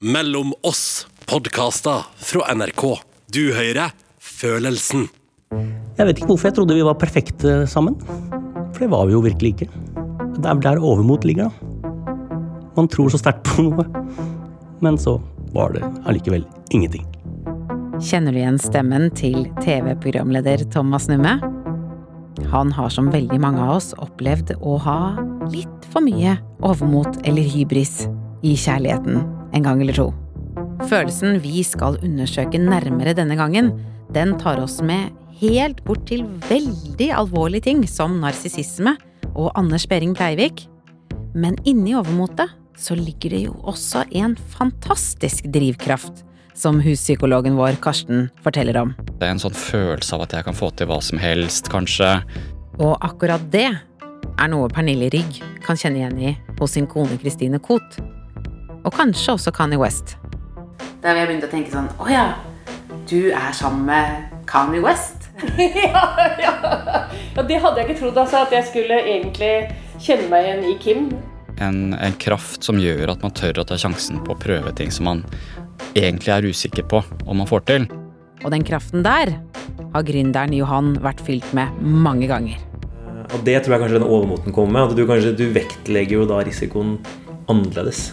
Mellom oss podkaster fra NRK. Du hører Følelsen. Jeg vet ikke hvorfor jeg trodde vi var perfekte sammen. For det var vi jo virkelig ikke. Det er der overmot ligger, da. Man tror så sterkt på noe. Men så var det allikevel ingenting. Kjenner du igjen stemmen til TV-programleder Thomas Numme? Han har som veldig mange av oss opplevd å ha litt for mye overmot eller hybris i kjærligheten en gang eller to. Følelsen vi skal undersøke nærmere denne gangen, den tar oss med helt bort til veldig alvorlige ting som narsissisme og Anders Behring Breivik. Men inni overmotet så ligger det jo også en fantastisk drivkraft, som huspsykologen vår Karsten forteller om. Det er en sånn følelse av at jeg kan få til hva som helst, kanskje. Og akkurat det er noe Pernille Rygg kan kjenne igjen i hos sin kone Christine Koht. Og kanskje også Kanye West. Da har jeg begynt å tenke sånn Å ja, du er sammen med Kanye West? ja, ja. ja, det hadde jeg ikke trodd. Altså, at jeg skulle egentlig kjenne meg igjen i Kim. En, en kraft som gjør at man tør å ta sjansen på å prøve ting som man egentlig er usikker på om man får til. Og den kraften der har gründeren Johan vært fylt med mange ganger. Og det tror jeg kanskje den overmoten kommer med. At du, kanskje, du vektlegger jo da risikoen annerledes.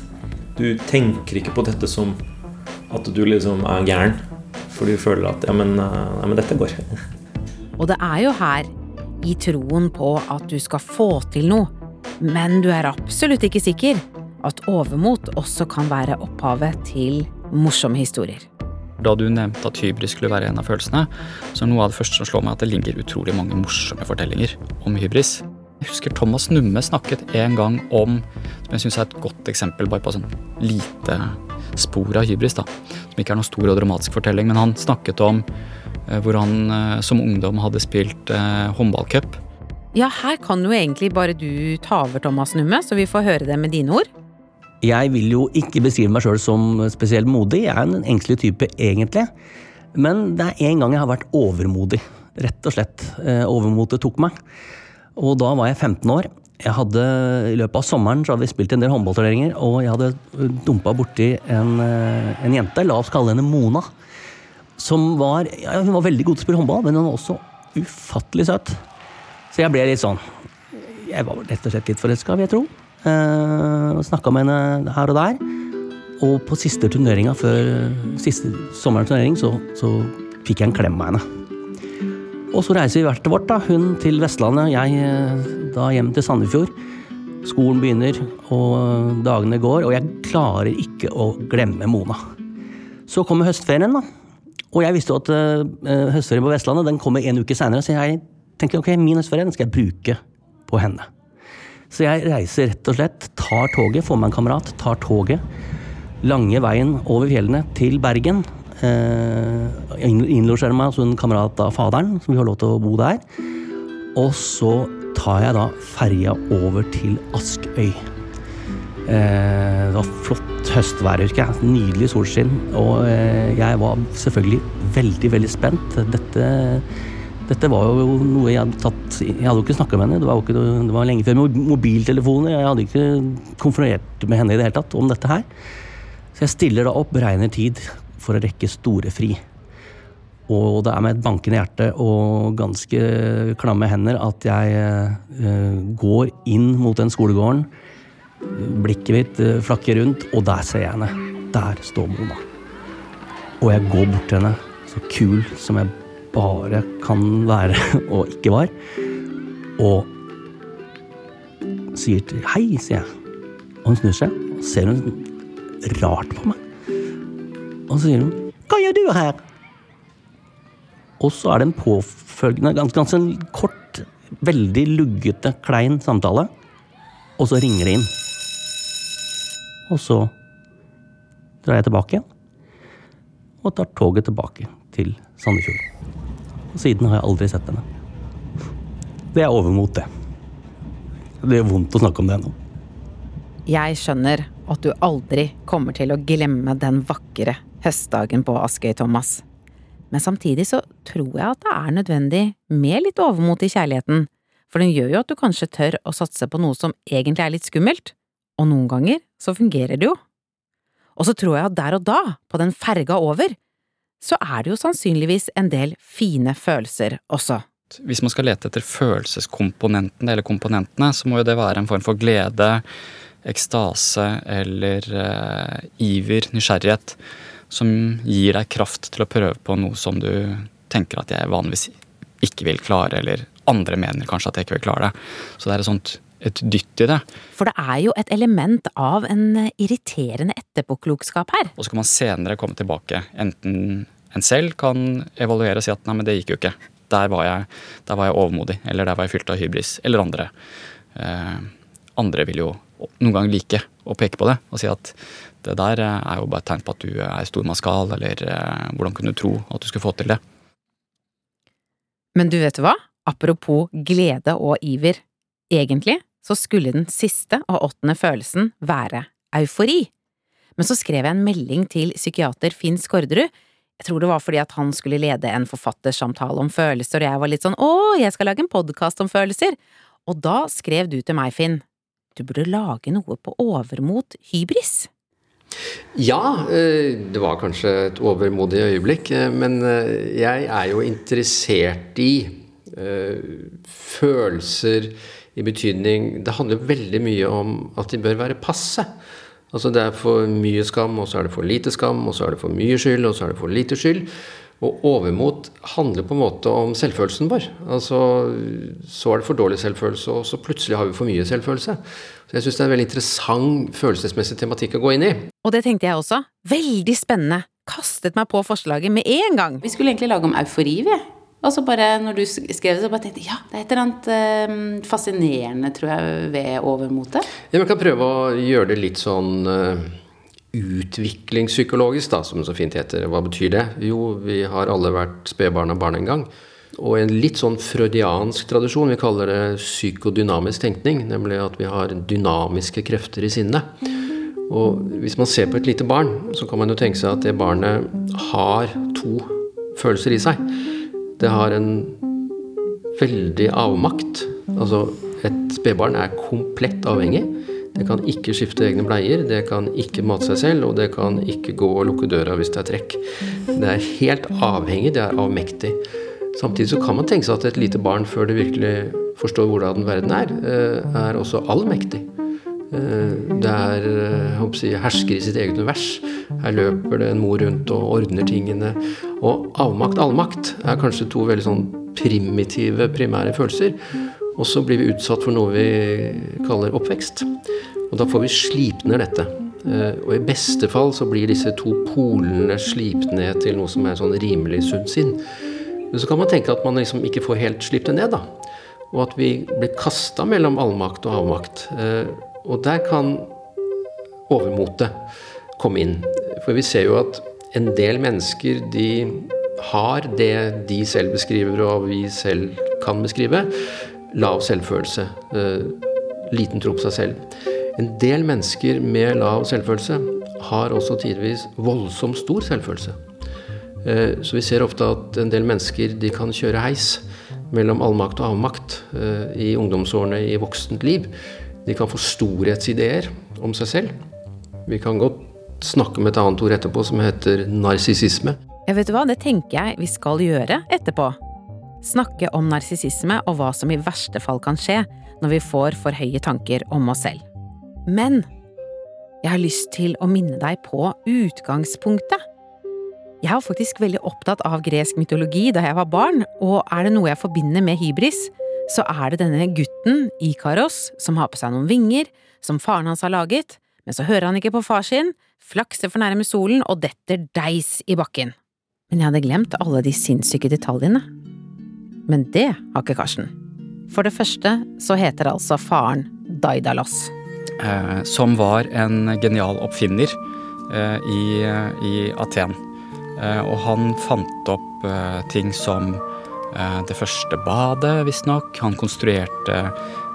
Du tenker ikke på dette som at du liksom er gæren. For du føler at ja, men, ja, men dette går. Og det er jo her, i troen på at du skal få til noe, men du er absolutt ikke sikker, at overmot også kan være opphavet til morsomme historier. Da du nevnte at hybris skulle være en av følelsene, så er noe av det første som slår meg at det ligger utrolig mange morsomme fortellinger om hybris. Jeg husker Thomas Numme snakket en gang om, som jeg syns er et godt eksempel bare på sånn lite spor av hybris, da, som ikke er noen stor og dramatisk fortelling, men han snakket om eh, hvor han eh, som ungdom hadde spilt eh, håndballcup. Ja, her kan jo egentlig bare du ta over, Thomas Numme, så vi får høre det med dine ord. Jeg vil jo ikke beskrive meg sjøl som spesielt modig, jeg er en engstelig type egentlig. Men det er en gang jeg har vært overmodig, rett og slett. Overmotet tok meg. Og da var jeg 15 år. Jeg hadde, I løpet av sommeren så hadde vi spilt en del håndballturneringer, og jeg hadde dumpa borti en, en, jente, la oss kalle henne Mona. Som var ja, Hun var veldig god til å spille håndball, men hun var også ufattelig søt. Så jeg ble litt sånn Jeg var rett og slett litt forelska, vil jeg tro. Eh, Snakka med henne her og der. Og på siste turneringa før siste sommerens turnering, så, så fikk jeg en klem av henne. Og så reiser vi hvert vårt, da. Hun til Vestlandet, jeg da hjem til Sandefjord. Skolen begynner, og dagene går, og jeg klarer ikke å glemme Mona. Så kommer høstferien, da. Og jeg visste jo at uh, høstferien på Vestlandet den kommer en uke seinere, så jeg tenker ok, min høstferie skal jeg bruke på henne. Så jeg reiser rett og slett, tar toget, får meg en kamerat, tar toget. Lange veien over fjellene til Bergen. Eh, innlosjerer meg hos en kamerat av faderen, som vi har lov til å bo der. Og så tar jeg da ferja over til Askøy. Eh, det var flott høstvær, husker jeg. Nydelig solskinn. Og eh, jeg var selvfølgelig veldig, veldig spent. Dette dette var jo noe jeg hadde tatt Jeg hadde jo ikke snakka med henne. Det var, ikke, det var, lenge før mobiltelefoner. Jeg hadde ikke konfrontert med henne i det hele tatt om dette her. Så jeg stiller da opp, beregner tid for å rekke storefri. Og det er med et bankende hjerte og ganske klamme hender at jeg uh, går inn mot den skolegården. Blikket mitt uh, flakker rundt, og der ser jeg henne. Der står Mona. Og jeg går bort til henne, så kul som jeg bare kan være og ikke var. Og sier til Hei, sier jeg. Og hun snur seg og ser hun rart på meg. Og så sier hun Hva gjør du her? Og så er det en påfølgende, ganske, ganske kort, veldig luggete, klein samtale. Og så ringer det inn. Og så drar jeg tilbake igjen. Og tar toget tilbake til Sandefjord. Og siden har jeg aldri sett henne. Det er overmot, det. Det gjør vondt å snakke om det ennå. Jeg skjønner at du aldri kommer til å glemme den vakre høstdagen på Askøy, Thomas. Men samtidig så tror jeg at det er nødvendig med litt overmot i kjærligheten, for den gjør jo at du kanskje tør å satse på noe som egentlig er litt skummelt, og noen ganger så fungerer det jo. Og så tror jeg at der og da, på den ferga over, så er det jo sannsynligvis en del fine følelser også. Hvis man skal lete etter følelseskomponentene eller komponentene, så må jo det være en form for glede, ekstase eller eh, iver, nysgjerrighet, som gir deg kraft til å prøve på noe som du tenker at jeg vanligvis ikke vil klare, eller andre mener kanskje at jeg ikke vil klare det. Så det er et sånt et dytt i det. For det er jo et element av en irriterende etterpåklokskap her. Og så kan man senere komme tilbake. Enten en selv kan evaluere og si at nei, men det gikk jo ikke. Der var jeg, der var jeg overmodig, eller der var jeg fylt av hybris. Eller andre. Eh, andre vil jo noen ganger like å peke på det og si at det der er jo bare et tegn på at du er stormannsgal, eller eh, hvordan kunne du tro at du skulle få til det? Men du vet hva? Apropos glede og iver. Egentlig så skulle den siste og åttende følelsen være eufori. Men så skrev jeg en melding til psykiater Finn Skårderud. Jeg tror det var fordi at han skulle lede en forfattersamtale om følelser, og jeg var litt sånn å, jeg skal lage en podkast om følelser. Og da skrev du til meg, Finn, du burde lage noe på overmot hybris. Ja, eh, det var kanskje et overmodig øyeblikk, eh, men eh, jeg er jo interessert i følelser i betydning Det handler veldig mye om at de bør være passe. Altså Det er for mye skam, og så er det for lite skam, og så er det for mye skyld, og så er det for lite skyld. Og overmot handler på en måte om selvfølelsen vår. Altså, Så er det for dårlig selvfølelse, og så plutselig har vi for mye selvfølelse. Så jeg syns det er en veldig interessant følelsesmessig tematikk å gå inn i. Og det tenkte jeg også. Veldig spennende. Kastet meg på forslaget med en gang. Vi skulle egentlig lage om eufori, vi. Og så bare, når du skrev det, så bare tenkte jeg ja, det er et eller annet eh, fascinerende, tror jeg, ved overmotet. Ja, man kan prøve å gjøre det litt sånn uh, utviklingspsykologisk, da, som det så fint heter. Hva betyr det? Jo, vi har alle vært spedbarn og barn en gang. Og en litt sånn freudiansk tradisjon, vi kaller det psykodynamisk tenkning, nemlig at vi har dynamiske krefter i sinnet. Og hvis man ser på et lite barn, så kan man jo tenke seg at det barnet har to følelser i seg det har en veldig avmakt. Altså, et spedbarn er komplett avhengig. Det kan ikke skifte egne bleier, det kan ikke mate seg selv, og det kan ikke gå og lukke døra hvis det er trekk. Det er helt avhengig, det er avmektig. Samtidig så kan man tenke seg at et lite barn, før det virkelig forstår hvordan verden er, eh, er også allmektig. Eh, det er eh, jeg, hersker i sitt eget univers. Her løper det en mor rundt og ordner tingene. Og avmakt, allmakt er kanskje to veldig sånn primitive, primære følelser. Og så blir vi utsatt for noe vi kaller oppvekst. Og da får vi slipt ned dette. Eh, og i beste fall så blir disse to polene slipt ned til noe som er sånn rimelig sunt sinn. Men så kan man tenke at man liksom ikke får helt slipt det ned, da. Og at vi blir kasta mellom allmakt og avmakt. Og der kan overmotet komme inn. For vi ser jo at en del mennesker de har det de selv beskriver og vi selv kan beskrive. Lav selvfølelse. Eh, liten tro på seg selv. En del mennesker med lav selvfølelse har også tidvis voldsomt stor selvfølelse. Eh, så vi ser ofte at en del mennesker de kan kjøre heis mellom allmakt og avmakt eh, i ungdomsårene i voksent liv. De kan få storhetsideer om seg selv. Vi kan godt snakke om et annet ord etterpå som heter narsissisme. Ja, vet du hva, det tenker jeg vi skal gjøre etterpå. Snakke om narsissisme og hva som i verste fall kan skje når vi får for høye tanker om oss selv. Men jeg har lyst til å minne deg på utgangspunktet. Jeg var faktisk veldig opptatt av gresk mytologi da jeg var barn, og er det noe jeg forbinder med hybris, så er det denne gutten, Ikaros, som har på seg noen vinger som faren hans har laget, men så hører han ikke på far sin, flakser for nærme solen og detter deis i bakken. Men jeg hadde glemt alle de sinnssyke detaljene. Men det har ikke Karsten. For det første så heter altså faren Daidalos. Eh, som var en genial oppfinner eh, i, i, Aten. Eh, og han fant opp eh, ting som Eh, det første badet, visstnok. Han konstruerte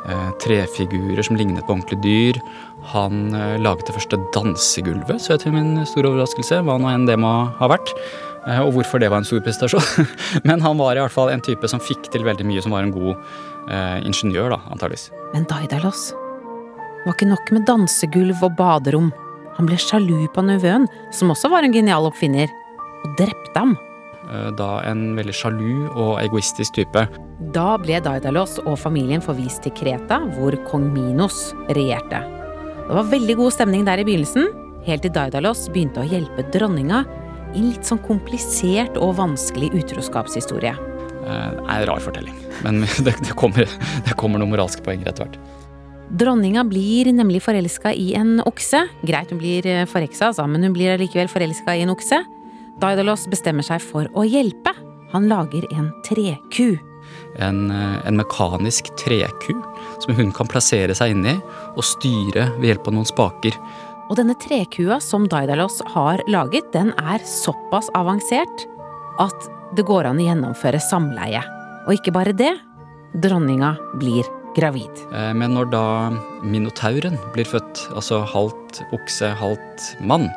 eh, trefigurer som lignet på ordentlige dyr. Han laget det første dansegulvet, så jeg til min store overraskelse, hva nå enn det må ha vært. Og hvorfor det var en stor prestasjon. Men han var i hvert fall en type som fikk til veldig mye, som var en god eh, ingeniør, da, antageligvis. Men Daidalos var ikke nok med dansegulv og baderom. Han ble sjalu på nevøen, som også var en genial oppfinner, og drepte ham. Eh, Da en veldig sjalu og egoistisk type. Da ble Daidalos og familien forvist til Kreta, hvor kong Minos regjerte. Det var veldig god stemning der i begynnelsen, helt til Daidalos begynte å hjelpe dronninga i en litt sånn komplisert og vanskelig utroskapshistorie. Eh, Det er en rar fortelling, men det, det, kommer, det kommer noen moralske poenger etter hvert. Dronninga blir nemlig forelska i en okse. Greit, hun blir eh, forheksa, altså, men hun blir likevel forelska i en okse. Daidalos bestemmer seg for å hjelpe. Han lager en treku. En, eh, en mekanisk treku som hun kan plassere seg inni og styre ved hjelp av noen spaker. Og denne trekua som Daidalos har laget, den er såpass avansert at det går an å gjennomføre samleie. Og ikke bare det, dronninga blir gravid. Eh, Men når da minotauren blir født, altså halvt okse, halvt mann,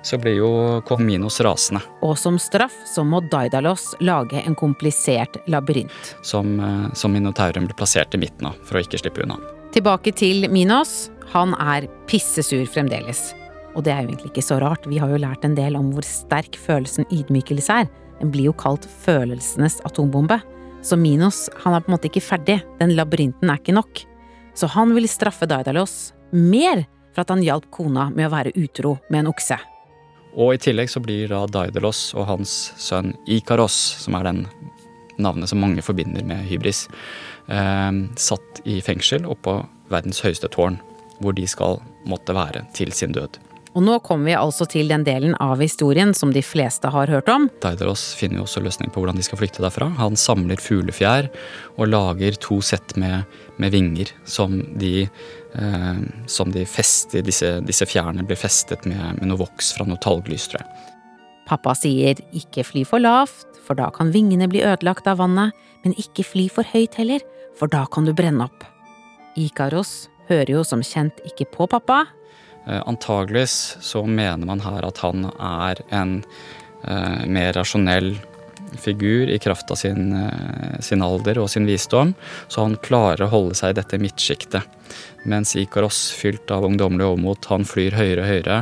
så blir jo kong Minos rasende, Og som straff så må Daidalos lage en komplisert labyrint. som, eh, som minotauren blir plassert i midten av for å ikke slippe unna. Tilbake til Minos. Han er pissesur fremdeles. Og det er jo egentlig ikke så rart, vi har jo lært en del om hvor sterk følelsen ydmykelse er. Den blir jo kalt følelsenes atombombe. Så Minos han er på en måte ikke ferdig, den labyrinten er ikke nok. Så han vil straffe Daidalos mer for at han hjalp kona med å være utro med en okse. Og i tillegg så blir da Daidalos og hans sønn Ikaros, som er den navnet som mange forbinder med hybris, eh, satt i fengsel oppå verdens høyeste tårn, hvor de skal måtte være til sin død. Og nå kommer vi altså til den delen av historien som de fleste har hørt om. Daidalos finner jo også løsning på hvordan de skal flykte derfra. Han samler fuglefjær og lager to sett med, med vinger som de, eh, som de fester disse, disse fjærene blir festet med, med noe voks fra noe talglys, tror jeg. Pappa sier ikke fly for lavt, for da kan vingene bli ødelagt av vannet, men ikke fly for høyt heller, for da kan du brenne opp. Ikaros hører jo som kjent ikke på pappa, Eh, Antageligvis så mener man her at han er en eh, mer rasjonell figur i kraft av sin, eh, sin alder og sin visdom, så han klarer å holde seg i dette midtsjiktet. Mens Ikaros, fylt av ungdommelig overmot, han flyr høyere og høyere,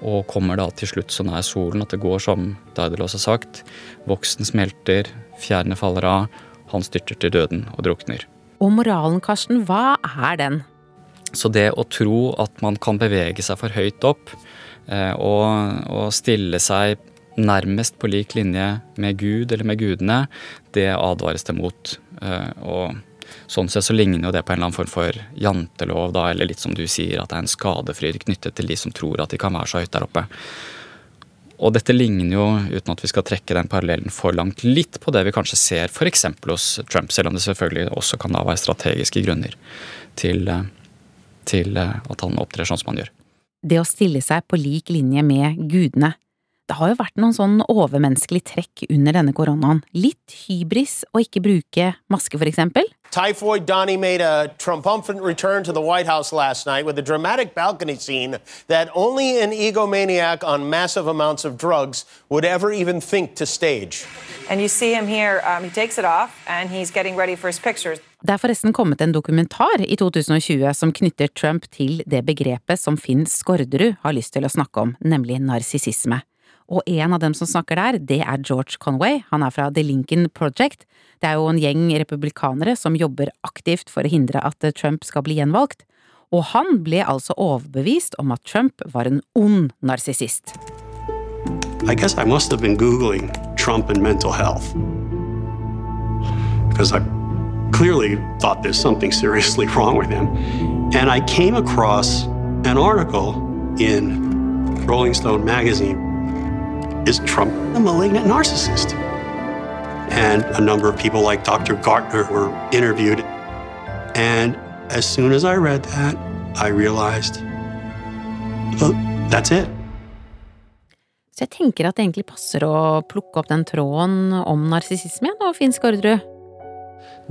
og kommer da til slutt så nær solen at det går som Daidalos har sagt. Voksen smelter, fjærene faller av, han styrter til døden og drukner. og moralen, Karsten, hva er den? Så det å tro at man kan bevege seg for høyt opp eh, og, og stille seg nærmest på lik linje med Gud eller med gudene, det advares det mot. Eh, og sånn sett så ligner jo det på en eller annen form for jantelov, da, eller litt som du sier, at det er en skadefryd knyttet til de som tror at de kan være så høyt der oppe. Og dette ligner jo, uten at vi skal trekke den parallellen for langt, litt på det vi kanskje ser f.eks. hos Trump, selv om det selvfølgelig også kan da være strategiske grunner til, eh, til eh, at han opptrer sånn som han gjør. Det å stille seg på lik linje med gudene. Det har jo vært noen sånn overmenneskelige trekk under denne koronaen. Litt hybris å ikke bruke maske, for eksempel. Typhoid Donnie made a triumphant return to the White House last night with a dramatic balcony scene that only an egomaniac on massive amounts of drugs would ever even think to stage. And you see him here, um, he takes it off and he's getting ready for his pictures. Det er forresten kommet en dokumentar i 2020 som knytter Trump til det begrepet som Finn Skårderud har lyst til å snakke om, nemlig narsissisme. Og en av dem som snakker der, det er George Conway. Han er fra The Lincoln Project. Det er jo en gjeng republikanere som jobber aktivt for å hindre at Trump skal bli gjenvalgt. Og han ble altså overbevist om at Trump var en ond narsissist. I guess I must have been Googling Trump and mental health. Because I clearly thought there's something seriously wrong with him. And I came across an article in Rolling Stone magazine Is Trump a malignant narcissist? And a number of people like Dr. Gartner were interviewed. And as soon as I read that, I realized, oh, that's it. Så jeg tenker at det egentlig passer å plukke opp den tråden om narsissisme igjen, og Finn Skårderud.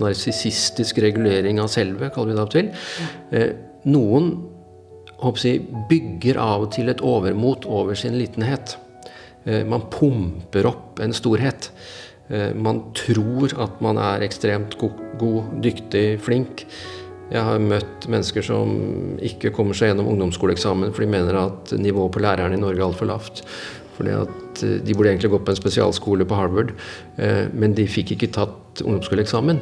Narsissistisk regulering av selve, kaller vi det opp til. Eh, noen håper jeg, bygger av og til et overmot over sin litenhet. Eh, man pumper opp en storhet. Eh, man tror at man er ekstremt god, dyktig, flink. Jeg har møtt mennesker som ikke kommer seg gjennom ungdomsskoleeksamen for de mener at nivået på lærerne i Norge er altfor lavt. Fordi at eh, De burde egentlig gått på en spesialskole på Harvard, men de fikk ikke tatt ungdomsskoleeksamen.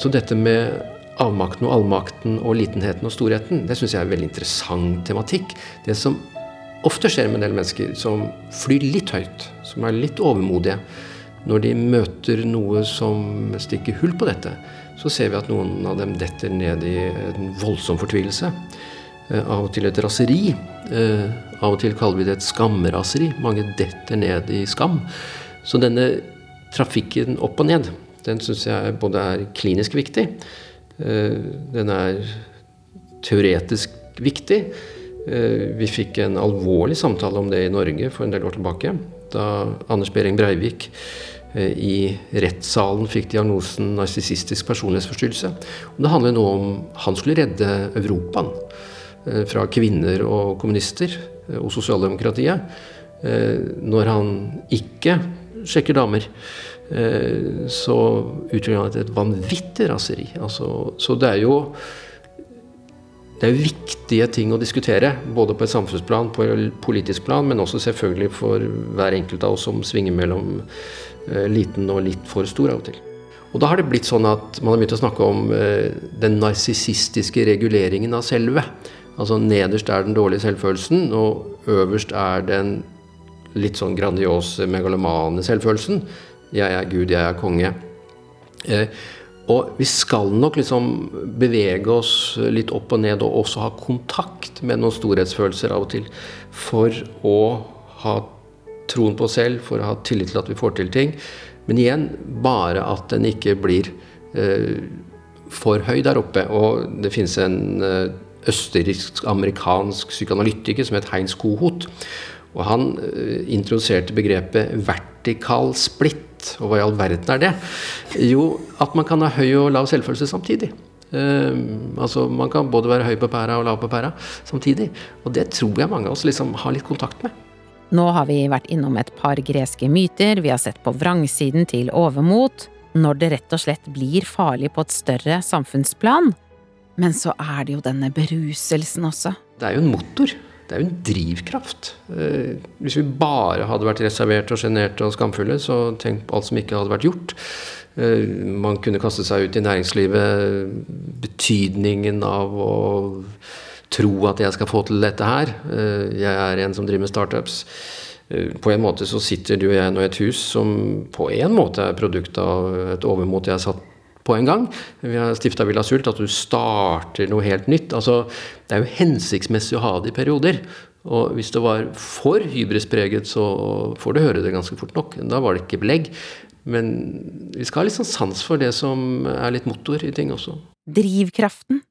Så dette med avmakten og allmakten og litenheten og storheten, det syns jeg er en veldig interessant tematikk. Det som ofte skjer med en del mennesker som flyr litt høyt, som er litt overmodige, når de møter noe som stikker hull på dette, så ser vi at noen av dem detter ned i en voldsom fortvilelse. Eh, av og til et raseri. Eh, av og til kaller vi det et skamraseri. Mange detter ned i skam. Så denne trafikken opp og ned, den syns jeg både er klinisk viktig, eh, den er teoretisk viktig. Vi fikk en alvorlig samtale om det i Norge for en del år tilbake, da Anders Behring Breivik i rettssalen fikk diagnosen narsissistisk personlighetsforstyrrelse. Og det handler nå om han skulle redde Europaen fra kvinner og kommunister og sosialdemokratiet. Når han ikke sjekker damer, så utgjør han et vanvittig raseri. Altså, så det er jo det er viktige ting å diskutere, både på et samfunnsplan, på et politisk plan, men også selvfølgelig for hver enkelt av oss som svinger mellom liten og litt for stor av og til. Og da har det blitt sånn at man har begynt å snakke om den narsissistiske reguleringen av selve. Altså nederst er den dårlige selvfølelsen, og øverst er den litt sånn grandiose, megalomane selvfølelsen. Jeg er Gud, jeg er konge. Eh, og vi skal nok liksom bevege oss litt opp og ned, og også ha kontakt med noen storhetsfølelser av og til. For å ha troen på oss selv, for å ha tillit til at vi får til ting. Men igjen, bare at den ikke blir eh, for høy der oppe. Og det finnes en eh, østerriksk-amerikansk psykoanalytiker som het Heinz Kohot. Og han eh, introduserte begrepet vertikal splitt. Og hva i all verden er det? Jo, at man kan ha høy og lav selvfølelse samtidig. Uh, altså Man kan både være høy på pæra og lav på pæra samtidig. Og det tror jeg mange av oss liksom har litt kontakt med. Nå har vi vært innom et par greske myter, vi har sett på vrangsiden til overmot, når det rett og slett blir farlig på et større samfunnsplan. Men så er det jo denne beruselsen også. Det er jo en motor. Det er jo en drivkraft. Hvis vi bare hadde vært reserverte og sjenerte og skamfulle, så tenk på alt som ikke hadde vært gjort. Man kunne kaste seg ut i næringslivet. Betydningen av å tro at jeg skal få til dette her. Jeg er en som driver med startups. På en måte så sitter du og jeg nå i et hus som på en måte er produkt av et overmot jeg satt på en gang. Vi har stifta Villa Sult, at du starter noe helt nytt. Altså, det er jo hensiktsmessig å ha det i perioder. Og hvis det var for hybrispreget, så får du høre det ganske fort nok. Da var det ikke belegg. Men vi skal ha litt sånn sans for det som er litt motor i ting også. Drivkraften.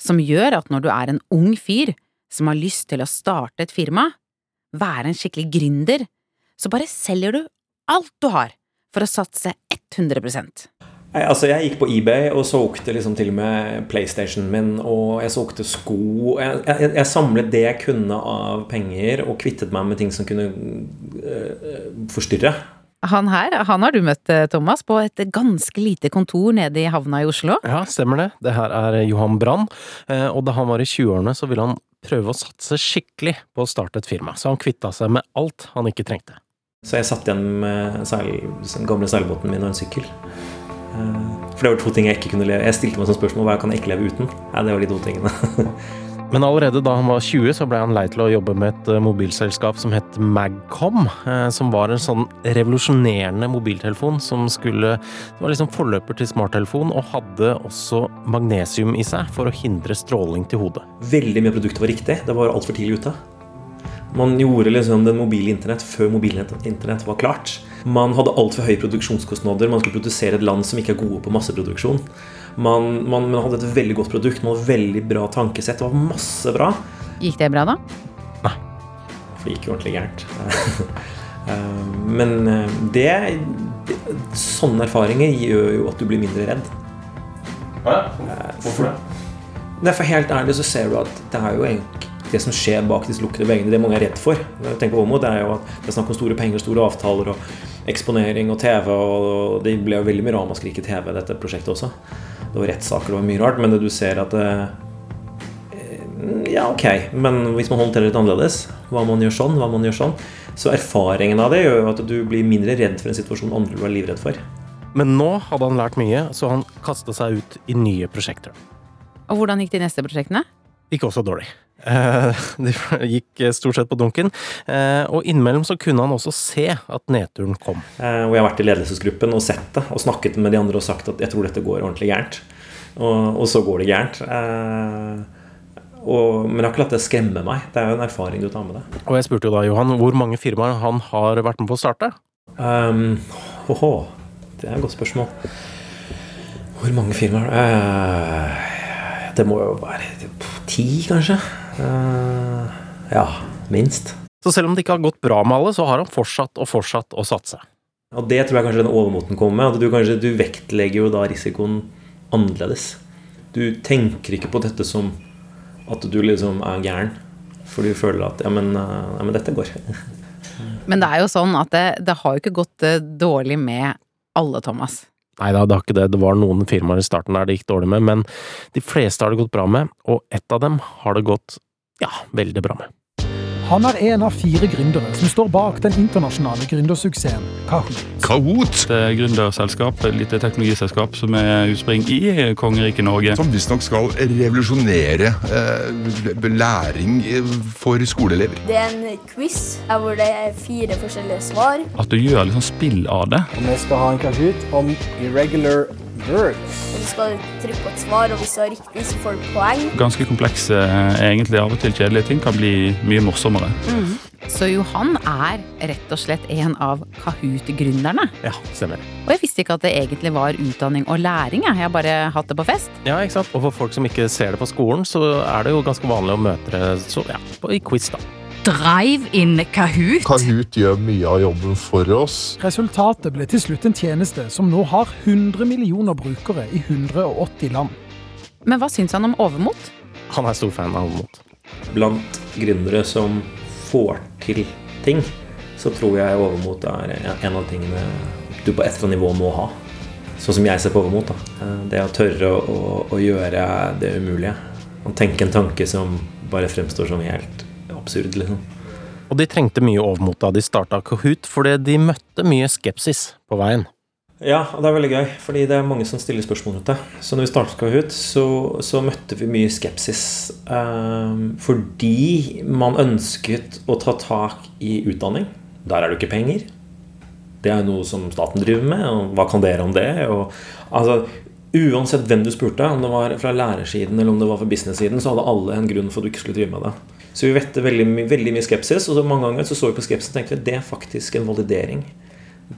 Som gjør at når du er en ung fyr som har lyst til å starte et firma, være en skikkelig gründer, så bare selger du alt du har for å satse 100 jeg, altså jeg gikk på eBay og solgte liksom til og med PlayStationen min, og jeg solgte sko. Jeg, jeg, jeg, samlet det jeg kunne av penger, og kvittet meg med ting som kunne øh, forstyrre. Han her han har du møtt, Thomas, på et ganske lite kontor nede i havna i Oslo? Ja, stemmer det. Det her er Johan Brann, og da han var i 20-årene, så ville han prøve å satse skikkelig på å starte et firma, så han kvitta seg med alt han ikke trengte. Så jeg satt igjen med seil, den gamle seilbåten min og en sykkel. For det var to ting jeg ikke kunne leve Jeg stilte meg som spørsmål hva kan jeg ikke leve uten. Ja, det var de to tingene. Men allerede da han var 20, så ble han lei til å jobbe med et mobilselskap som het Magcom. Som var en sånn revolusjonerende mobiltelefon som skulle Det var liksom forløper til smarttelefon, og hadde også magnesium i seg for å hindre stråling til hodet. Veldig mye av produktet var riktig. Det var altfor tidlig ute. Man gjorde liksom den mobile internett før mobilinternett var klart. Man hadde altfor høye produksjonskostnader. Man skulle produsere et land som ikke er gode på masseproduksjon. Man, man, man, hadde et veldig godt produkt, man hadde veldig bra tankesett. Det var masse bra. Gikk det bra, da? Nei. For det gikk jo ordentlig gærent. Men det, det, Sånne erfaringer gjør jo at du blir mindre redd. Ja, hvorfor det? Nei, for helt ærlig så ser du at det er jo egentlig det som skjer bak disse lukkede veggene, det mange er redd for. Tenk på Åmot, det er jo at det er snakk om store penger, store avtaler og eksponering og TV. og Det ble jo veldig mye ramaskrik i TV, dette prosjektet også. det var rettssaker, det var mye rart. Men det du ser at det, Ja, ok, men hvis man håndterer det litt annerledes, hva man gjør sånn, hva man gjør sånn, så erfaringen av det gjør jo at du blir mindre redd for en situasjon andre du er livredd for. Men nå hadde han lært mye, så han kastet seg ut i nye prosjekter. Og hvordan gikk de neste prosjektene? Gikk også dårlig. Det gikk stort sett på dunken. Eh, Og innimellom så kunne han også se at nedturen kom. Eh, Og jeg har vært i ledelsesgruppen og sett det, og snakket med de andre og sagt at jeg tror dette går ordentlig gærent. Og, og så går det gærent. Eh, og, men jeg har ikke latt det skremme meg. Det er jo en erfaring du tar med deg. Og jeg spurte jo da Johan hvor mange firmaer han har vært med på å starte. Um, åhå, det er et godt spørsmål. Hvor mange firmaer? Eh, det må jo være ti, kanskje. Uh, ja, minst. Så selv om det ikke har gått bra med alle, så har han fortsatt og fortsatt å satse. Og det tror jeg kanskje den overmoten kommer med. At du, kanskje, du vektlegger jo da risikoen annerledes. Du tenker ikke på dette som at du liksom er gæren. For du føler at ja, men, eh, ja, men dette går. Men det er jo sånn at det, det har jo ikke gått eh, dårlig med alle, Thomas. Nei da, det har ikke det. Det var noen firmaer i starten der det gikk dårlig med, men de fleste har det gått bra med, og ett av dem har det gått ja, veldig bra med. Han er en av fire gründere som står bak den internasjonale gründersuksessen Kahoot. Kahoot. Det er gründerselskap, et lite teknologiselskap som er utspring i kongeriket Norge. Som visstnok skal revolusjonere eh, læring for skoleelever. Det er en quiz hvor det er fire forskjellige svar. At du gjør litt sånn spill av det. Og vi skal ha en Kahoot om irregular verbs. Og du skal trykke på et svar, og hvis du har riktig, så får du poeng. Ganske komplekse, egentlig av og til kjedelige ting kan bli mye morsommere. Så Johan er rett og slett en av Kahoot-gründerne. Ja, stemmer. Og jeg visste ikke at det egentlig var utdanning og læring. Jeg Jeg har bare hatt det på fest. Ja, ikke sant? Og for folk som ikke ser det på skolen, så er det jo ganske vanlig å møte det så, ja, i quiz, da. Drive-in Kahoot. Kahoot gjør mye av jobben for oss. Resultatet ble til slutt en tjeneste som nå har 100 millioner brukere i 180 land. Men hva syns han om overmot? Han er stor fan av overmot. Blant gründere som får til ting, så tror jeg overmot er en av tingene du på et eller annet nivå må ha. Sånn som jeg ser på overmot. da. Det å tørre å, å gjøre det umulige. Å tenke en tanke som bare fremstår som helt absurd, liksom. Og de trengte mye overmot da de starta Kahoot, fordi de møtte mye skepsis på veien. Ja, og det er veldig gøy, fordi det er mange som stiller spørsmål rundt det. Så når vi startet Kahoot, så, så møtte vi mye skepsis. Um, fordi man ønsket å ta tak i utdanning. Der er det ikke penger. Det er noe som staten driver med, og hva kan dere om det? Og, altså, uansett hvem du spurte, om det var fra lærersiden eller om det var fra business-siden, så hadde alle en grunn for at du ikke skulle drive med det. Så vi vette veldig, veldig mye skepsis, og så mange ganger så så vi på skepsis og tenkte at det er faktisk en validering.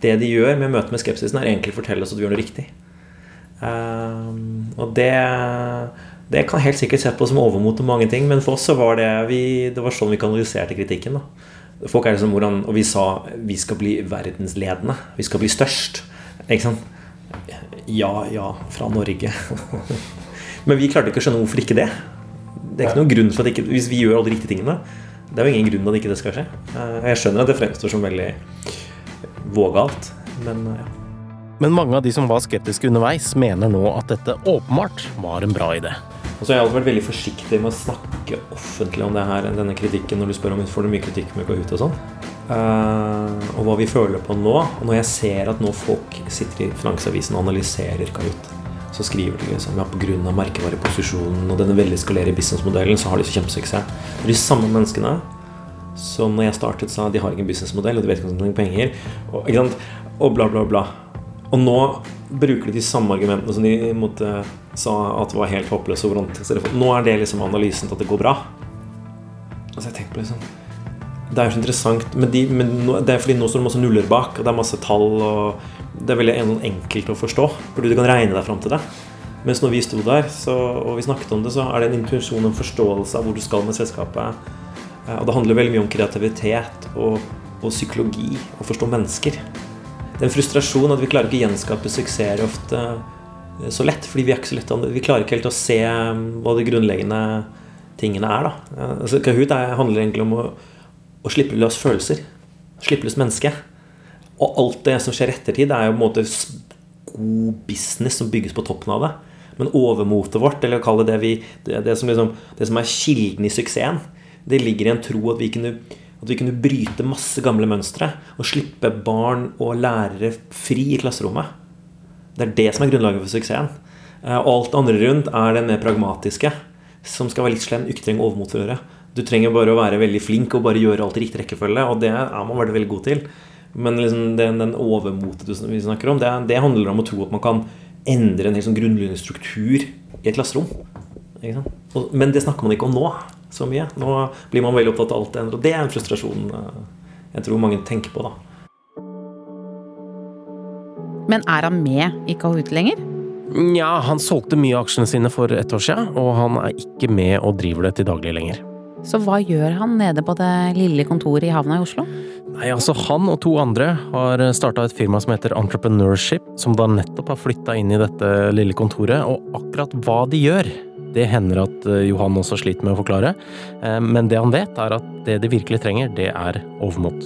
Det de gjør med møtet med skepsisen, er egentlig å fortelle oss at vi gjør noe riktig. Um, og det, det kan helt sikkert se på som overmot til mange ting, men for oss så var det vi, Det var sånn vi kanaliserte kritikken. da Folk er liksom hvordan, Og vi sa vi skal bli verdensledende. Vi skal bli størst. Ikke sant? Ja, ja, fra Norge. Men vi klarte ikke å skjønne hvorfor ikke det. Det er ikke noen grunn for at ikke, Hvis vi gjør alle de riktige tingene, det er jo ingen grunn til at ikke det skal skje. Eh, Jeg skjønner at det fremstår som veldig vågalt, men eh, ja. Men mange av de som var skeptiske underveis, mener nå at dette åpenbart var en bra idé. Og så har jeg alltid vært veldig forsiktig med å snakke offentlig om det her, denne kritikken når du spør om vi får mye kritikk med Kahoot og sånn. Eh, og hva vi føler på nå. Og når jeg ser at nå folk sitter i Finansavisen og analyserer Kahoot, så skriver de liksom ja, pga. merkevareposisjonen og denne veldig skalerer businessmodellen, så har de så kjempesuksess. De samme menneskene som når jeg startet sa de har ingen businessmodell, og de vet ikke om de trenger penger, og, ikke sant? og bla, bla, bla. Og nå bruker de de samme argumentene som de måtte, sa at det var helt håpløst. Nå er det liksom analysen til at det går bra. Altså jeg tenker på liksom Det er jo så interessant, men, de, men det er fordi nå står det masse nuller bak, og det er masse tall, og det er veldig enkelt å forstå. Fordi du kan regne deg fram til det. Mens når vi sto der så, og vi snakket om det, så er det en intuisjon en forståelse av hvor du skal med selskapet. Eh, Og det handler veldig mye om kreativitet og, og psykologi, å forstå mennesker. Det er en frustrasjon at vi klarer ikke å gjenskape suksesser ofte eh, så lett. Fordi vi er ikke så lett Vi klarer ikke helt å se eh, hva de grunnleggende tingene er. da. Eh, Altså, Kahoot er, handler egentlig om å, å slippe løs følelser. Slippe løs menneske. Og alt det som skjer ettertid, er jo på en måte god business som bygges på toppen av det. Men overmotet vårt, eller kall det vi, det, det, som liksom, det som er kilden i suksessen, det ligger i en tro at vi kunne, at vi kunne bryte masse gamle mønstre og slippe barn og lærere fri i klasserommet. Det er det som er grunnlaget for suksessen. Eh, og alt andre rundt er det mer pragmatiske, som skal være litt slem. Trenger overmot for å gjøre. Du trenger bare å være veldig flink og bare gjøre alt i riktig rekkefølge, og det er man veldig, veldig god til. Men liksom den, den overmotet vi snakker om, det, det, handler om å tro at man kan endre en helt sånn grunnleggende struktur i et klasserom. Men det snakker man ikke om nå så mye. Nå blir man veldig opptatt av alt det andre. Og det er en frustrasjon eh, jeg tror mange tenker på, da. Men er han med i Kahoot lenger? Nja, han solgte mye av aksjene sine for et år siden, og han er ikke med og driver det til daglig lenger. Så hva gjør han nede på det lille kontoret i havna i Oslo? Nei, altså Han og to andre har starta et firma som heter Entrepreneurship, som da nettopp har flytta inn i dette lille kontoret. Og akkurat hva de gjør, det hender at eh, Johan også sliter med å forklare. Eh, men det han vet, er at det de virkelig trenger, det er overmot.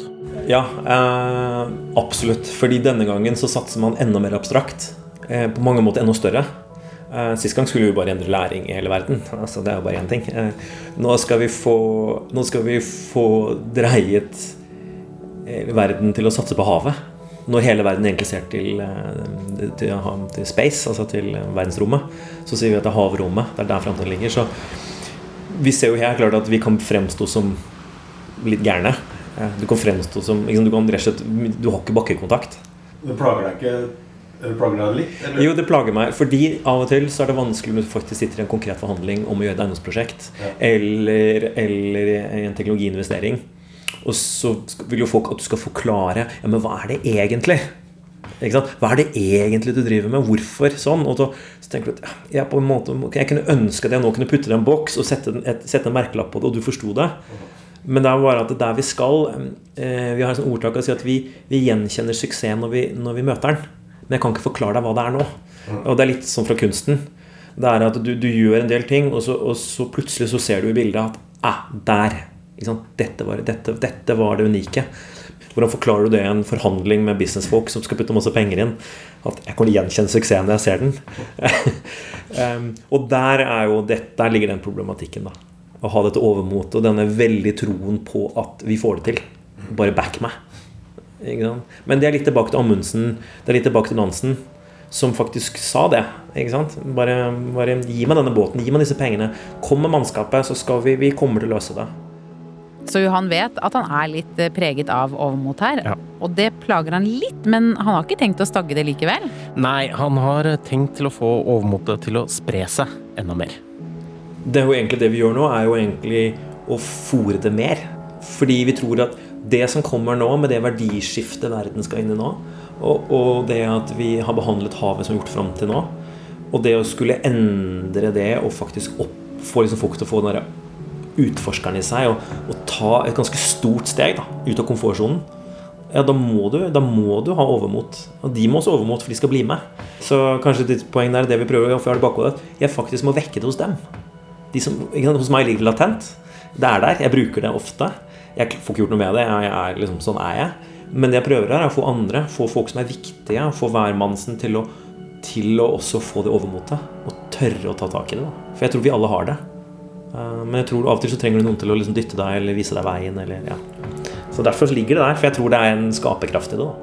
Ja, eh, absolutt. Fordi denne gangen så satser man enda mer abstrakt. Eh, på mange måter enda større. Uh, Sist gang skulle vi bare endre læring i hele verden. Altså, det er jo bare én ting. Uh, nå, skal vi få, skal vi få dreiet uh, verden til å satse på havet. Når hele verden egentlig ser til, til, til, space, altså til verdensrommet, så sier vi at det er havrommet. Det er der framtiden ligger. Så vi ser jo helt klart at vi kan fremstå som litt gærne. Du kan fremstå som liksom, du, kan, du har ikke bakkekontakt. Det plager deg ikke Plager deg litt? Eller? Jo, det plager meg. Fordi av og til så er det vanskelig når du faktisk sitter i en konkret forhandling om å gjøre et eiendomsprosjekt ja. eller, eller en teknologiinvestering. Og så vil jo folk at du skal forklare Ja, men hva er det egentlig? Hva er det egentlig du driver med? Hvorfor sånn? Og så, så tenker du at jeg, på en måte, jeg kunne ønske at jeg nå kunne putte det i en boks og sette, et, sette en merkelapp på det, og du forsto det. Men det er bare at der vi skal eh, Vi har et ordtak som sier at vi, vi gjenkjenner suksess når vi, når vi møter den. Men jeg kan ikke forklare deg hva det er nå. Og det er litt sånn fra kunsten. Det er at du, du gjør en del ting, og så, og så, plutselig så ser du i bildet at ah, der! Dette var, dette, dette var, det unike. Hvordan forklarer du det i en forhandling med businessfolk som skal putte masse penger inn? At jeg kan gjenkjenne suksessen når jeg ser den. um, og der, jo, der, ligger den problematikken. da Å ha dette overmotet og denne veldig troen på at vi får det til. Bare back meg. Men det er litt tilbake til Amundsen, det er litt tilbake til Nansen, som faktisk sa det. Bare, bare, gi meg denne båten, gi meg disse pengene. Kom med mannskapet, så skal vi, vi kommer til å løse det. Så Johan vet at han er litt eh, preget av overmot her. Ja. Og det plager han litt, men han har ikke tenkt å stagge det likevel? Nei, han har tenkt til å få overmotet til å spre seg enda mer. Det er jo egentlig det vi gjør nå, er jo egentlig å fòre det mer. Fordi vi tror at det som kommer nå, med det verdiskiftet verden skal inn i nå, og, og, det at vi har behandlet havet som gjort fram til nå, og det å skulle endre det og faktisk opp, få liksom folk til å få den derre utforskeren i seg og, og, ta et ganske stort steg da, ut av komfortsonen, ja, da må, du, da må du ha overmot. Og de må også ha overmot, for de skal bli med. Så kanskje ditt poeng der, det vi prøver å gjøre bakhodet, jeg faktisk må vekke det hos dem. De som, hos meg ligger det latent. Det er der. Jeg bruker det ofte. Jeg får ikke gjort noe med det. Jeg er liksom, sånn er jeg. Men det jeg prøver her, er å få andre, få folk som er viktige, få hvermannsen til å, til å også få det overmotet. Og tørre å ta tak i det. Da. For jeg tror vi alle har det. Eh, men jeg tror av og til så trenger du noen til å liksom dytte deg eller vise deg veien. Eller, ja. Så derfor ligger det der. For jeg tror det er en skaperkraft i det. Da.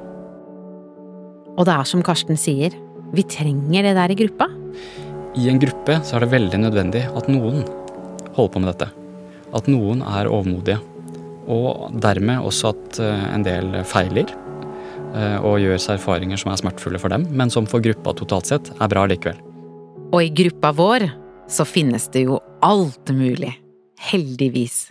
Og det er som Karsten sier, vi trenger det der i gruppa. I en gruppe så er det veldig nødvendig at noen holder på med dette. At noen er overmodige og dermed også at eh, en del feiler eh, og gjør seg erfaringer som er smertefulle for dem, men som for gruppa totalt sett er bra likevel. Og i gruppa vår så finnes det jo alt mulig. Heldigvis.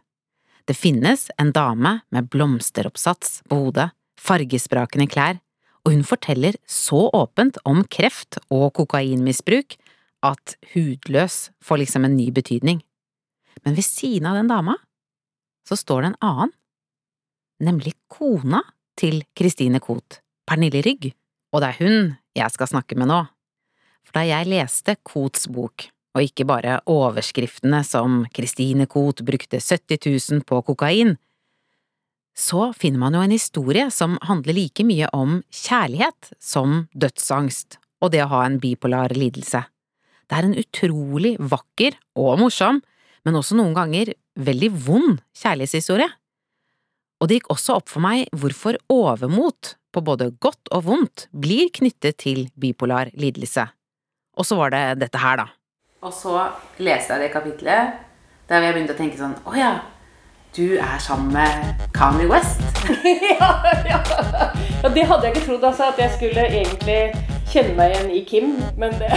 Det finnes en dame med blomsteroppsats på hodet, fargesprakende klær, og hun forteller så åpent om kreft og kokainmisbruk at hudløs får liksom en ny betydning. Men ved siden av den dama så står det en annen, nemlig kona til Christine Koht, Pernille Rygg, og det er hun jeg skal snakke med nå. For da jeg leste Kots bok, og ikke bare overskriftene som Christine Koht brukte 70 000 på kokain, så finner man jo en historie som handler like mye om kjærlighet som dødsangst og det å ha en bipolar lidelse. Det er en utrolig vakker og morsom, men også noen ganger veldig vond kjærlighetshistorie. Og det gikk også opp for meg hvorfor overmot, på både godt og vondt, blir knyttet til bipolar lidelse. Og så var det dette her, da. Og så leste jeg det kapitlet der jeg begynte å tenke sånn Å ja, du er sammen med Kanye West. ja, ja. ja, det hadde jeg ikke trodd, altså, at jeg skulle egentlig kjenne meg igjen i Kim, men det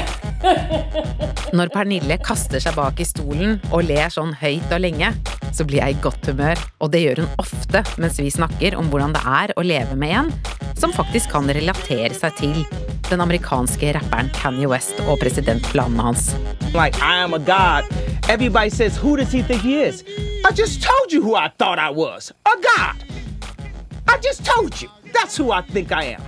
Når Pernille kaster seg bak i stolen og ler sånn høyt og lenge, så blir jeg i godt humør, og det gjør hun ofte mens vi snakker om hvordan det er å leve med en som faktisk kan relatere seg til den amerikanske rapperen Kanye West og presidentplanene hans. Like, I am a god. Everybody says, who does he think he is? I just told you who I thought I was. A god. I just told you. That's who I think I am.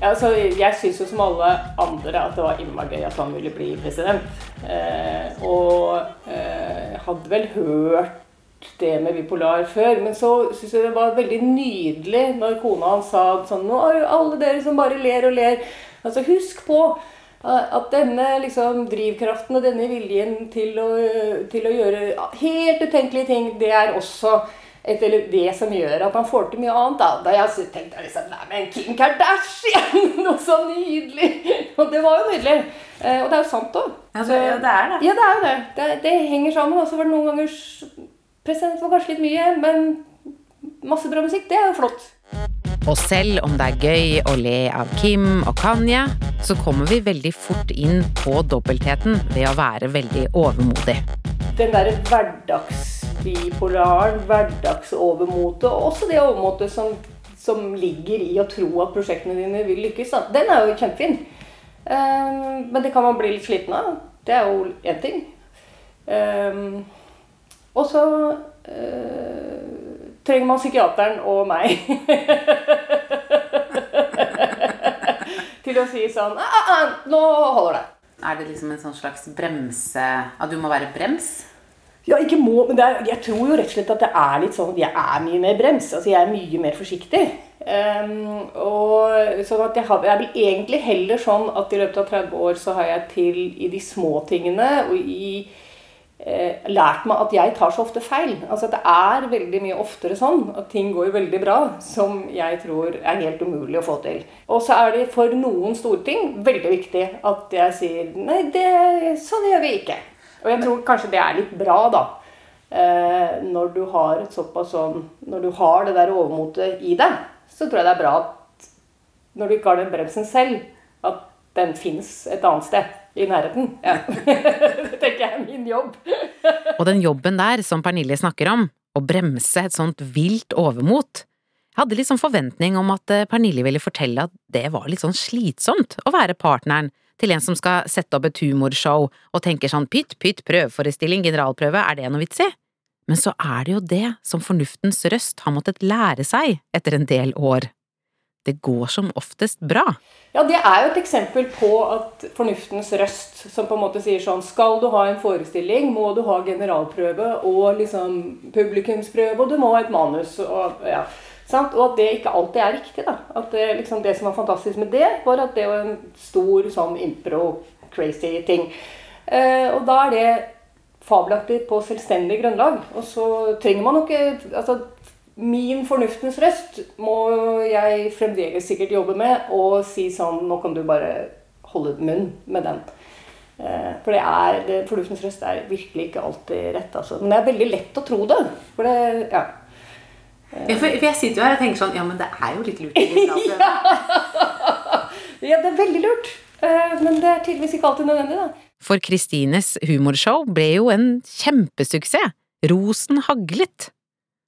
Ja, altså, jeg syns jo som alle andre at det var innmari gøy at han ville bli president. Eh, og eh, hadde vel hørt det med bipolar før, men så syns jeg det var veldig nydelig når kona hans sa sånn Nå er jo alle dere som bare ler og ler. Altså, husk på at denne liksom, drivkraften og denne viljen til å, til å gjøre helt utenkelige ting, det er også et, det som gjør at man får til mye annet. Da, da jeg tenkte jeg liksom Nei, men Kim Kardashian! Noe så nydelig! Og det var jo nydelig. Eh, og det er jo sant òg. Ja, det, er det. Ja, det er jo det. Det, det henger sammen. Og så var det noen ganger President var kanskje litt mye, men masse bra musikk, det er jo flott. Og selv om det er gøy å le av Kim og Kanye, så kommer vi veldig fort inn på dobbeltheten ved å være veldig overmodig. Den derre hverdagsbipolaren, hverdagsovermotet, og også det overmotet som, som, ligger i å tro at prosjektene dine vil lykkes, den er jo kjempefin. Um, men det kan man bli litt sliten av. Det er jo én ting. Um, og så uh, trenger man psykiateren og meg til å si sånn ah, ah, ah, Nå holder det. Er det liksom en sånn slags bremse At du må være brems? Ja, ikke må, men er, jeg tror jo rett og slett at det er litt sånn at jeg er mye mer brems. Altså jeg er mye mer forsiktig. Um, og sånn at jeg, har, jeg blir egentlig heller sånn at i løpet av 30 år så har jeg til i de små tingene og i lært meg at jeg tar så ofte feil. Altså Det er veldig mye oftere sånn at ting går veldig bra, som jeg tror er helt umulig å få til. Og så er det for noen store ting veldig viktig at jeg sier nei, det, sånn gjør vi ikke. Og jeg tror kanskje det er litt bra, da. Eh, når du har et såpass sånn Når du har det der overmotet i deg, så tror jeg det er bra at når du ikke har den bremsen selv, at den fins et annet sted i nærheten. Ja. det tenker jeg er min jobb. og den jobben der som Pernille snakker om, å bremse et sånt vilt overmot, jeg hadde litt sånn forventning om at eh, Pernille ville fortelle at det var litt sånn slitsomt å være partneren til en som skal sette opp et humorshow og tenker sånn pytt, pytt, prøveforestilling, generalprøve, er det noe vits i? Men så er det jo det som fornuftens røst har måttet lære seg etter en del år det går som oftest bra. Ja, det er jo et eksempel på at fornuftens røst, som på en måte sier sånn Skal du ha en forestilling, må du ha generalprøve og liksom publikumsprøve, og du må ha et manus. og ja. Og at det ikke alltid er riktig. da. At det, liksom, det som var fantastisk med det, var at det var en stor sånn impro-crazy ting. Eh, og da er det fabelaktig på selvstendig grunnlag. Og så trenger man jo ikke altså, Min fornuftens røst må jeg fremdeles sikkert jobbe med og si sånn Nå kan du bare holde munn med den. Eh, for det er, fornuftens røst er virkelig ikke alltid rett. Altså. Men det er veldig lett å tro det. For det ja. Ja, for, for, jeg sitter jo her og tenker sånn Ja, men det er jo litt lurt. ja. ja, det er veldig lurt. Eh, men det er tydeligvis ikke alltid nødvendig, da. For Kristines humorshow ble jo en kjempesuksess. Rosen haglet.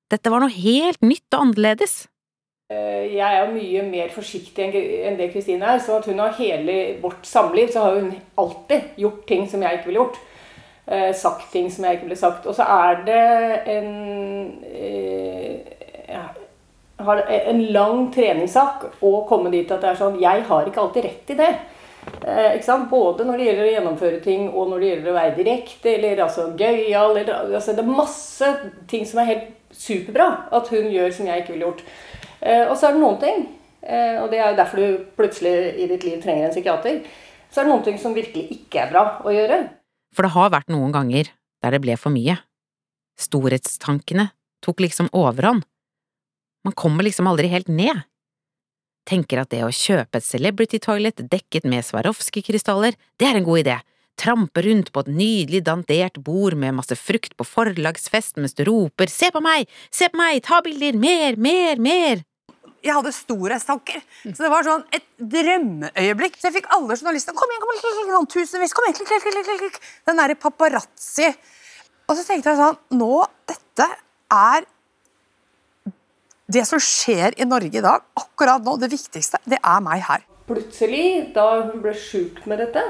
Dette var noe helt nytt og annerledes. Eh, jeg er mye mer forsiktig enn det Kristine er. så at hun har hele vårt samliv så har hun alltid gjort ting som jeg ikke ville gjort. Eh, sagt ting som jeg ikke ville sagt. Og så er det en eh, ja, har en lang treningssak å komme dit at det er sånn Jeg har ikke alltid rett i det. Både når det gjelder å gjennomføre ting, og når det gjelder å være direkte eller altså gøyal. Altså, det er masse ting som er helt superbra at hun gjør som jeg ikke ville gjort. Eh, og så er det noen ting, eh, og det er jo derfor du plutselig i ditt liv trenger en psykiater, så er det noen ting som virkelig ikke er bra å gjøre. For det har vært noen ganger der det ble for mye. Storhetstankene tok liksom overhånd. Man kommer liksom aldri helt ned. Tenker at det å kjøpe et celebrity toilet dekket med Swarovski-krystaller, det er en god idé. Trampe rundt på et nydelig dandert bord med masse frukt på forlagsfest mens du roper se på meg, se på meg, ta bilder, mer, mer, mer. Jeg hadde storhetstanker. Så det var sånn et drømmeøyeblikk. Så jeg fikk alle journalistene Kom igjen, kom igjen, sånn tusenvis, kom igjen, klik. klikk, klikk. Den derre paparazzi. Og så tenkte jeg sånn Nå, dette er det som skjer i Norge i dag, akkurat nå, det viktigste, det er meg her. Plutselig, da hun ble sjuk med dette,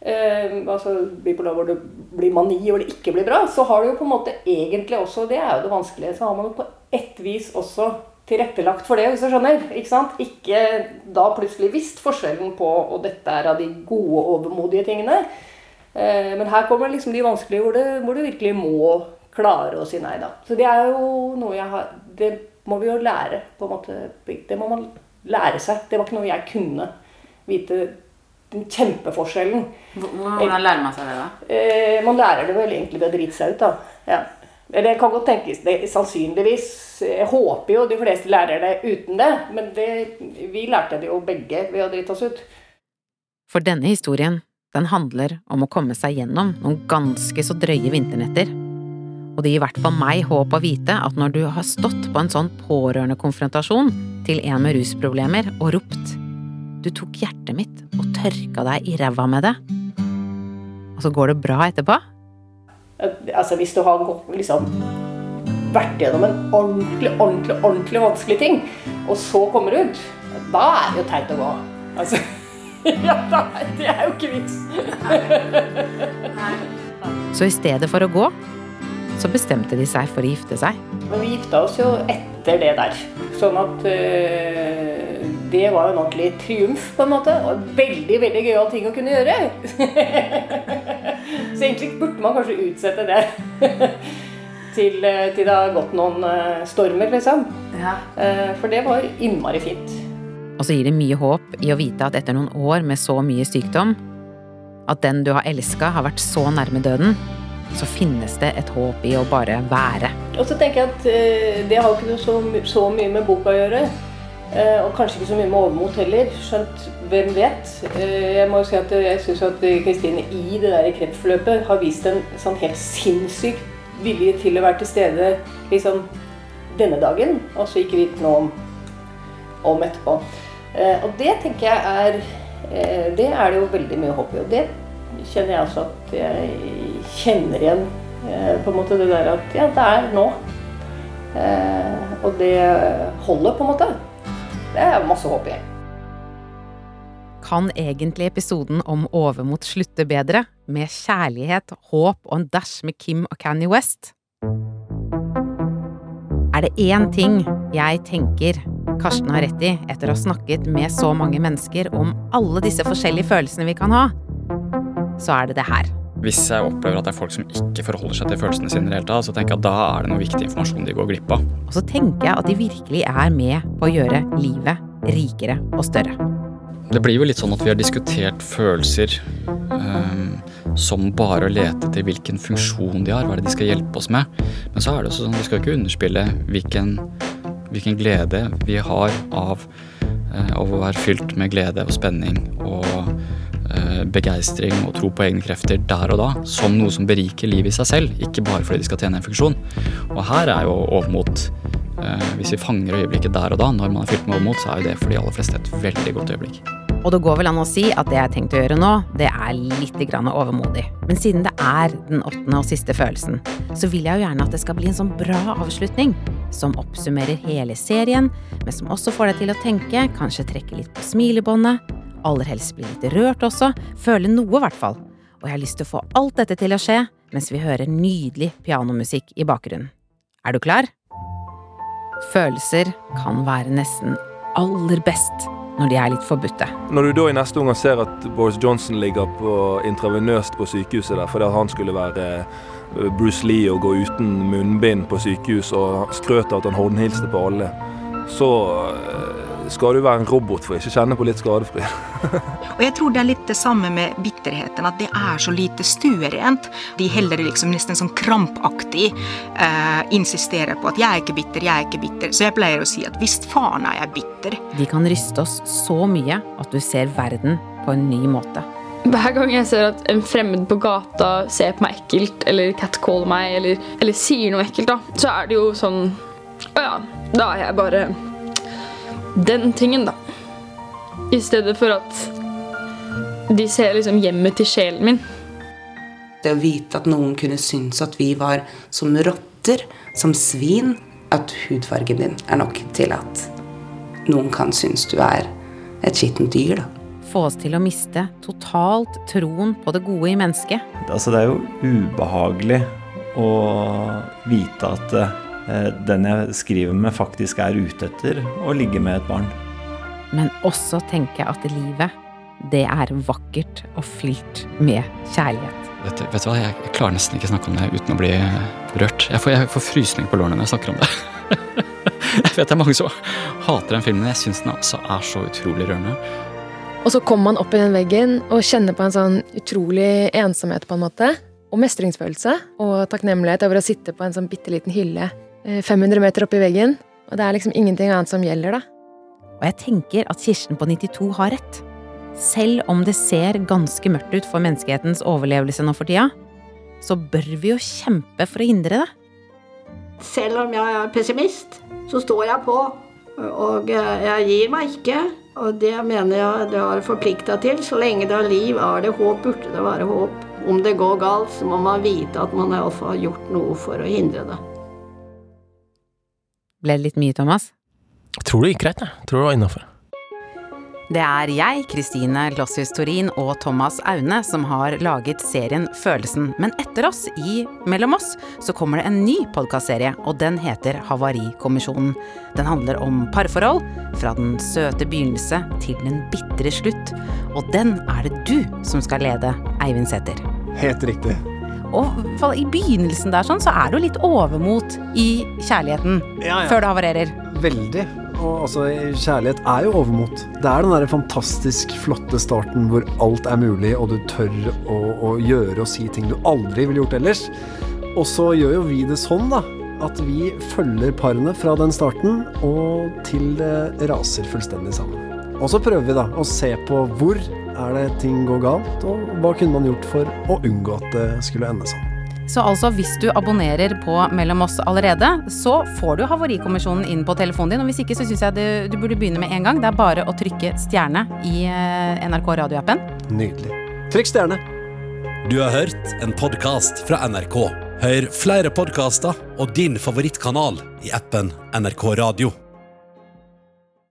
eh, altså bipolar hvor det blir mani og det ikke blir bra, så har du jo på en måte egentlig også, det er jo det vanskelige, så har man jo på ett vis også tilrettelagt for det, hvis du skjønner. Ikke sant? Ikke da plutselig visst forskjellen på og dette er av de gode, overmodige tingene. Eh, men her kommer liksom de vanskelige hvor, hvor du virkelig må klare å si nei, da. Så det er jo noe jeg har Det må vi jo lære, på en måte. Det må man lære seg. Det var ikke noe jeg kunne vite. Den kjempeforskjellen. Hvordan lærer man seg det, da? Eh, man lærer det vel egentlig ved å drite seg ut, da. Ja. Det kan godt tenkes. Det, sannsynligvis. Jeg håper jo de fleste lærer det uten det, men det, vi lærte det jo begge ved å drite oss ut. For denne historien, den handler om å komme seg gjennom noen ganske så drøye vinternetter. Og det gir i hvert fall meg håp å vite at når du har stått på en sånn pårørendekonfrontasjon til en med rusproblemer og ropt Du tok hjertet mitt og tørka deg i ræva med det. Og så går det bra etterpå. Altså Hvis du har liksom vært gjennom en ordentlig, ordentlig, ordentlig vanskelig ting, og så kommer du ut, da er det jo teit å gå. Altså, ja, det er jo ikke vits. Så i stedet for å gå, så bestemte de seg for å gifte seg. Men vi gifta oss jo etter det der. Sånn at øh, det var en ordentlig triumf, på en måte. Og en veldig, veldig gøyal ting å kunne gjøre. Så egentlig burde man kanskje utsette det. til, øh, til det har gått noen øh, stormer, liksom. Eh, For det var innmari fint. Og så gir det mye håp i å vite at etter noen år med så mye sykdom, at den du har elska har vært så nærme døden, så finnes det et håp i å bare være. Og så tenker jeg at eh, det har ikke noe så, så mye med boka å gjøre. Eh, og kanskje ikke så mye med overmot heller. Skjønt, hvem vet. Eh, jeg må jo si at jeg syns at Kristine i det der kreftforløpet har vist en sånn helt sinnssyk vilje til å være til stede liksom denne dagen, og så ikke vite noe om, om etterpå. Og det tenker jeg er Det er det jo veldig mye håp i. Og det kjenner jeg også at jeg kjenner igjen. Eh, på en måte det der at ja, det er nå. Eh, og det holder, på en måte. Det er masse håp i. Kan egentlig episoden om overmot slutte bedre, med kjærlighet, håp og en dash med Kim og Kanye West? Er det én ting jeg tenker Karsten har rett i etter å ha snakket med så mange mennesker om alle disse forskjellige følelsene vi kan ha, så er det det her. Hvis jeg opplever at det er folk som ikke forholder seg til følelsene sine, i det hele tatt, så tenker jeg at da er det noe viktig informasjon de går glipp av. Og så tenker jeg at de virkelig er med på å gjøre livet rikere og større. Det blir jo litt sånn at vi har diskutert følelser um, som bare å lete etter hvilken funksjon de har, hva er det de skal hjelpe oss med. Men så er det også sånn, vi skal ikke underspille hvilken, hvilken glede vi har av, uh, av å være fylt med glede og spenning og begeistring og tro på egne krefter der og da, som noe som beriker livet i seg selv, ikke bare fordi de skal tjene en funksjon. Og her er jo overmot eh, Hvis vi fanger øyeblikket der og da, når man er fylt med overmot, så er jo det for de aller fleste et veldig godt øyeblikk. Og det går vel an å si at det jeg har tenkt å gjøre nå, det er litt grann overmodig. Men siden det er den åttende og siste følelsen, så vil jeg jo gjerne at det skal bli en sånn bra avslutning. Som oppsummerer hele serien, men som også får deg til å tenke, kanskje trekke litt på smilebåndet. Aller helst bli litt rørt også. Føle noe, i hvert fall. Og jeg har lyst til å få alt dette til å skje mens vi hører nydelig pianomusikk i bakgrunnen. Er du klar? Følelser kan være nesten aller best når de er litt forbudte. Når du da i neste omgang ser at Boris Johnson ligger på intravenøst på sykehuset der fordi han skulle være eh, Bruce Lee og gå uten munnbind på sykehus og skrøt av at han håndhilste på alle, så eh, skal du være en robot for å ikke kjenne på litt skadefryd. Og jeg tror det er litt det samme med bitterheten, at det er så lite stuerent. De heller liksom nesten sånn krampaktig eh, insisterer på at 'jeg er ikke bitter, jeg er ikke bitter'. Så jeg pleier å si at 'visst faen er jeg bitter'. De kan ryste oss så mye at du ser verden på en ny måte. Hver gang jeg ser at en fremmed på gata ser på meg ekkelt, eller catcaller meg, eller, eller sier noe ekkelt, da, så er det jo sånn Å ja, da er jeg bare den tingen, da. I stedet for at de ser liksom hjemmet til sjelen min. Det å vite at noen kunne synes at vi var som rotter, som svin At hudfargen din er nok til at noen kan synes du er et skittent dyr, da. Få oss til å miste totalt troen på det gode i mennesket. Altså, det er jo ubehagelig å vite at eh, den jeg skriver med, faktisk er ute etter å ligge med et barn. Men også tenke at livet, det er vakkert og fylt med kjærlighet. Vet, du- vet du hva, jeg, jeg klarer nesten ikke snakke om det uten å bli rørt. Jeg får, jeg får frysninger på lårene når jeg snakker om det. jeg vet det er mange som hater den filmen, men jeg syns den altså er så utrolig rørende. Og så kommer man opp i den veggen og kjenner på en sånn utrolig ensomhet, på en måte. Og mestringsfølelse og takknemlighet over å sitte på en sånn bitte liten hylle eh, 500 meter opp i veggen. Og det er liksom ingenting annet som gjelder, da. Og jeg tenker at Kirsten på 92 har rett. Selv om det ser ganske mørkt ut for menneskehetens overlevelse nå for tida, så bør vi jo kjempe for å hindre det. Selv om jeg er pessimist, så står jeg på. Og jeg gir meg ikke. Og det mener jeg du har forplikta til. Så lenge det er liv, er det håp, burde det være håp. Om det går galt, så må man vite at man iallfall har gjort noe for å hindre det. Ble det litt mye, Thomas? Jeg tror det gikk greit, jeg. Tror det var innafor. Det er jeg, Kristine Lossius Torin og Thomas Aune som har laget serien Følelsen. Men etter oss, i Mellom oss, så kommer det en ny podkastserie, og den heter Havarikommisjonen. Den handler om parforhold, fra den søte begynnelse til den bitre slutt. Og den er det du som skal lede, Eivind Sæther. Helt riktig. Og i begynnelsen der sånn, så er det jo litt overmot i kjærligheten Ja, ja. før det havarerer. Veldig. Og altså, kjærlighet er jo overmot. Det er den der fantastisk flotte starten hvor alt er mulig, og du tør å, å gjøre og si ting du aldri ville gjort ellers. Og så gjør jo vi det sånn, da. At vi følger parene fra den starten og til det raser fullstendig sammen. Og så prøver vi da å se på hvor er det ting går galt, og hva kunne man gjort for å unngå at det skulle ende sånn. Så altså, hvis du abonnerer på Mellom oss allerede, så får du Havarikommisjonen inn på telefonen din. Og hvis ikke, så syns jeg du, du burde begynne med en gang. Det er bare å trykke stjerne i eh, NRK radioappen. Nydelig. Trykk stjerne. Du har hørt en podkast fra NRK. Hør flere podkaster og din favorittkanal i appen NRK Radio.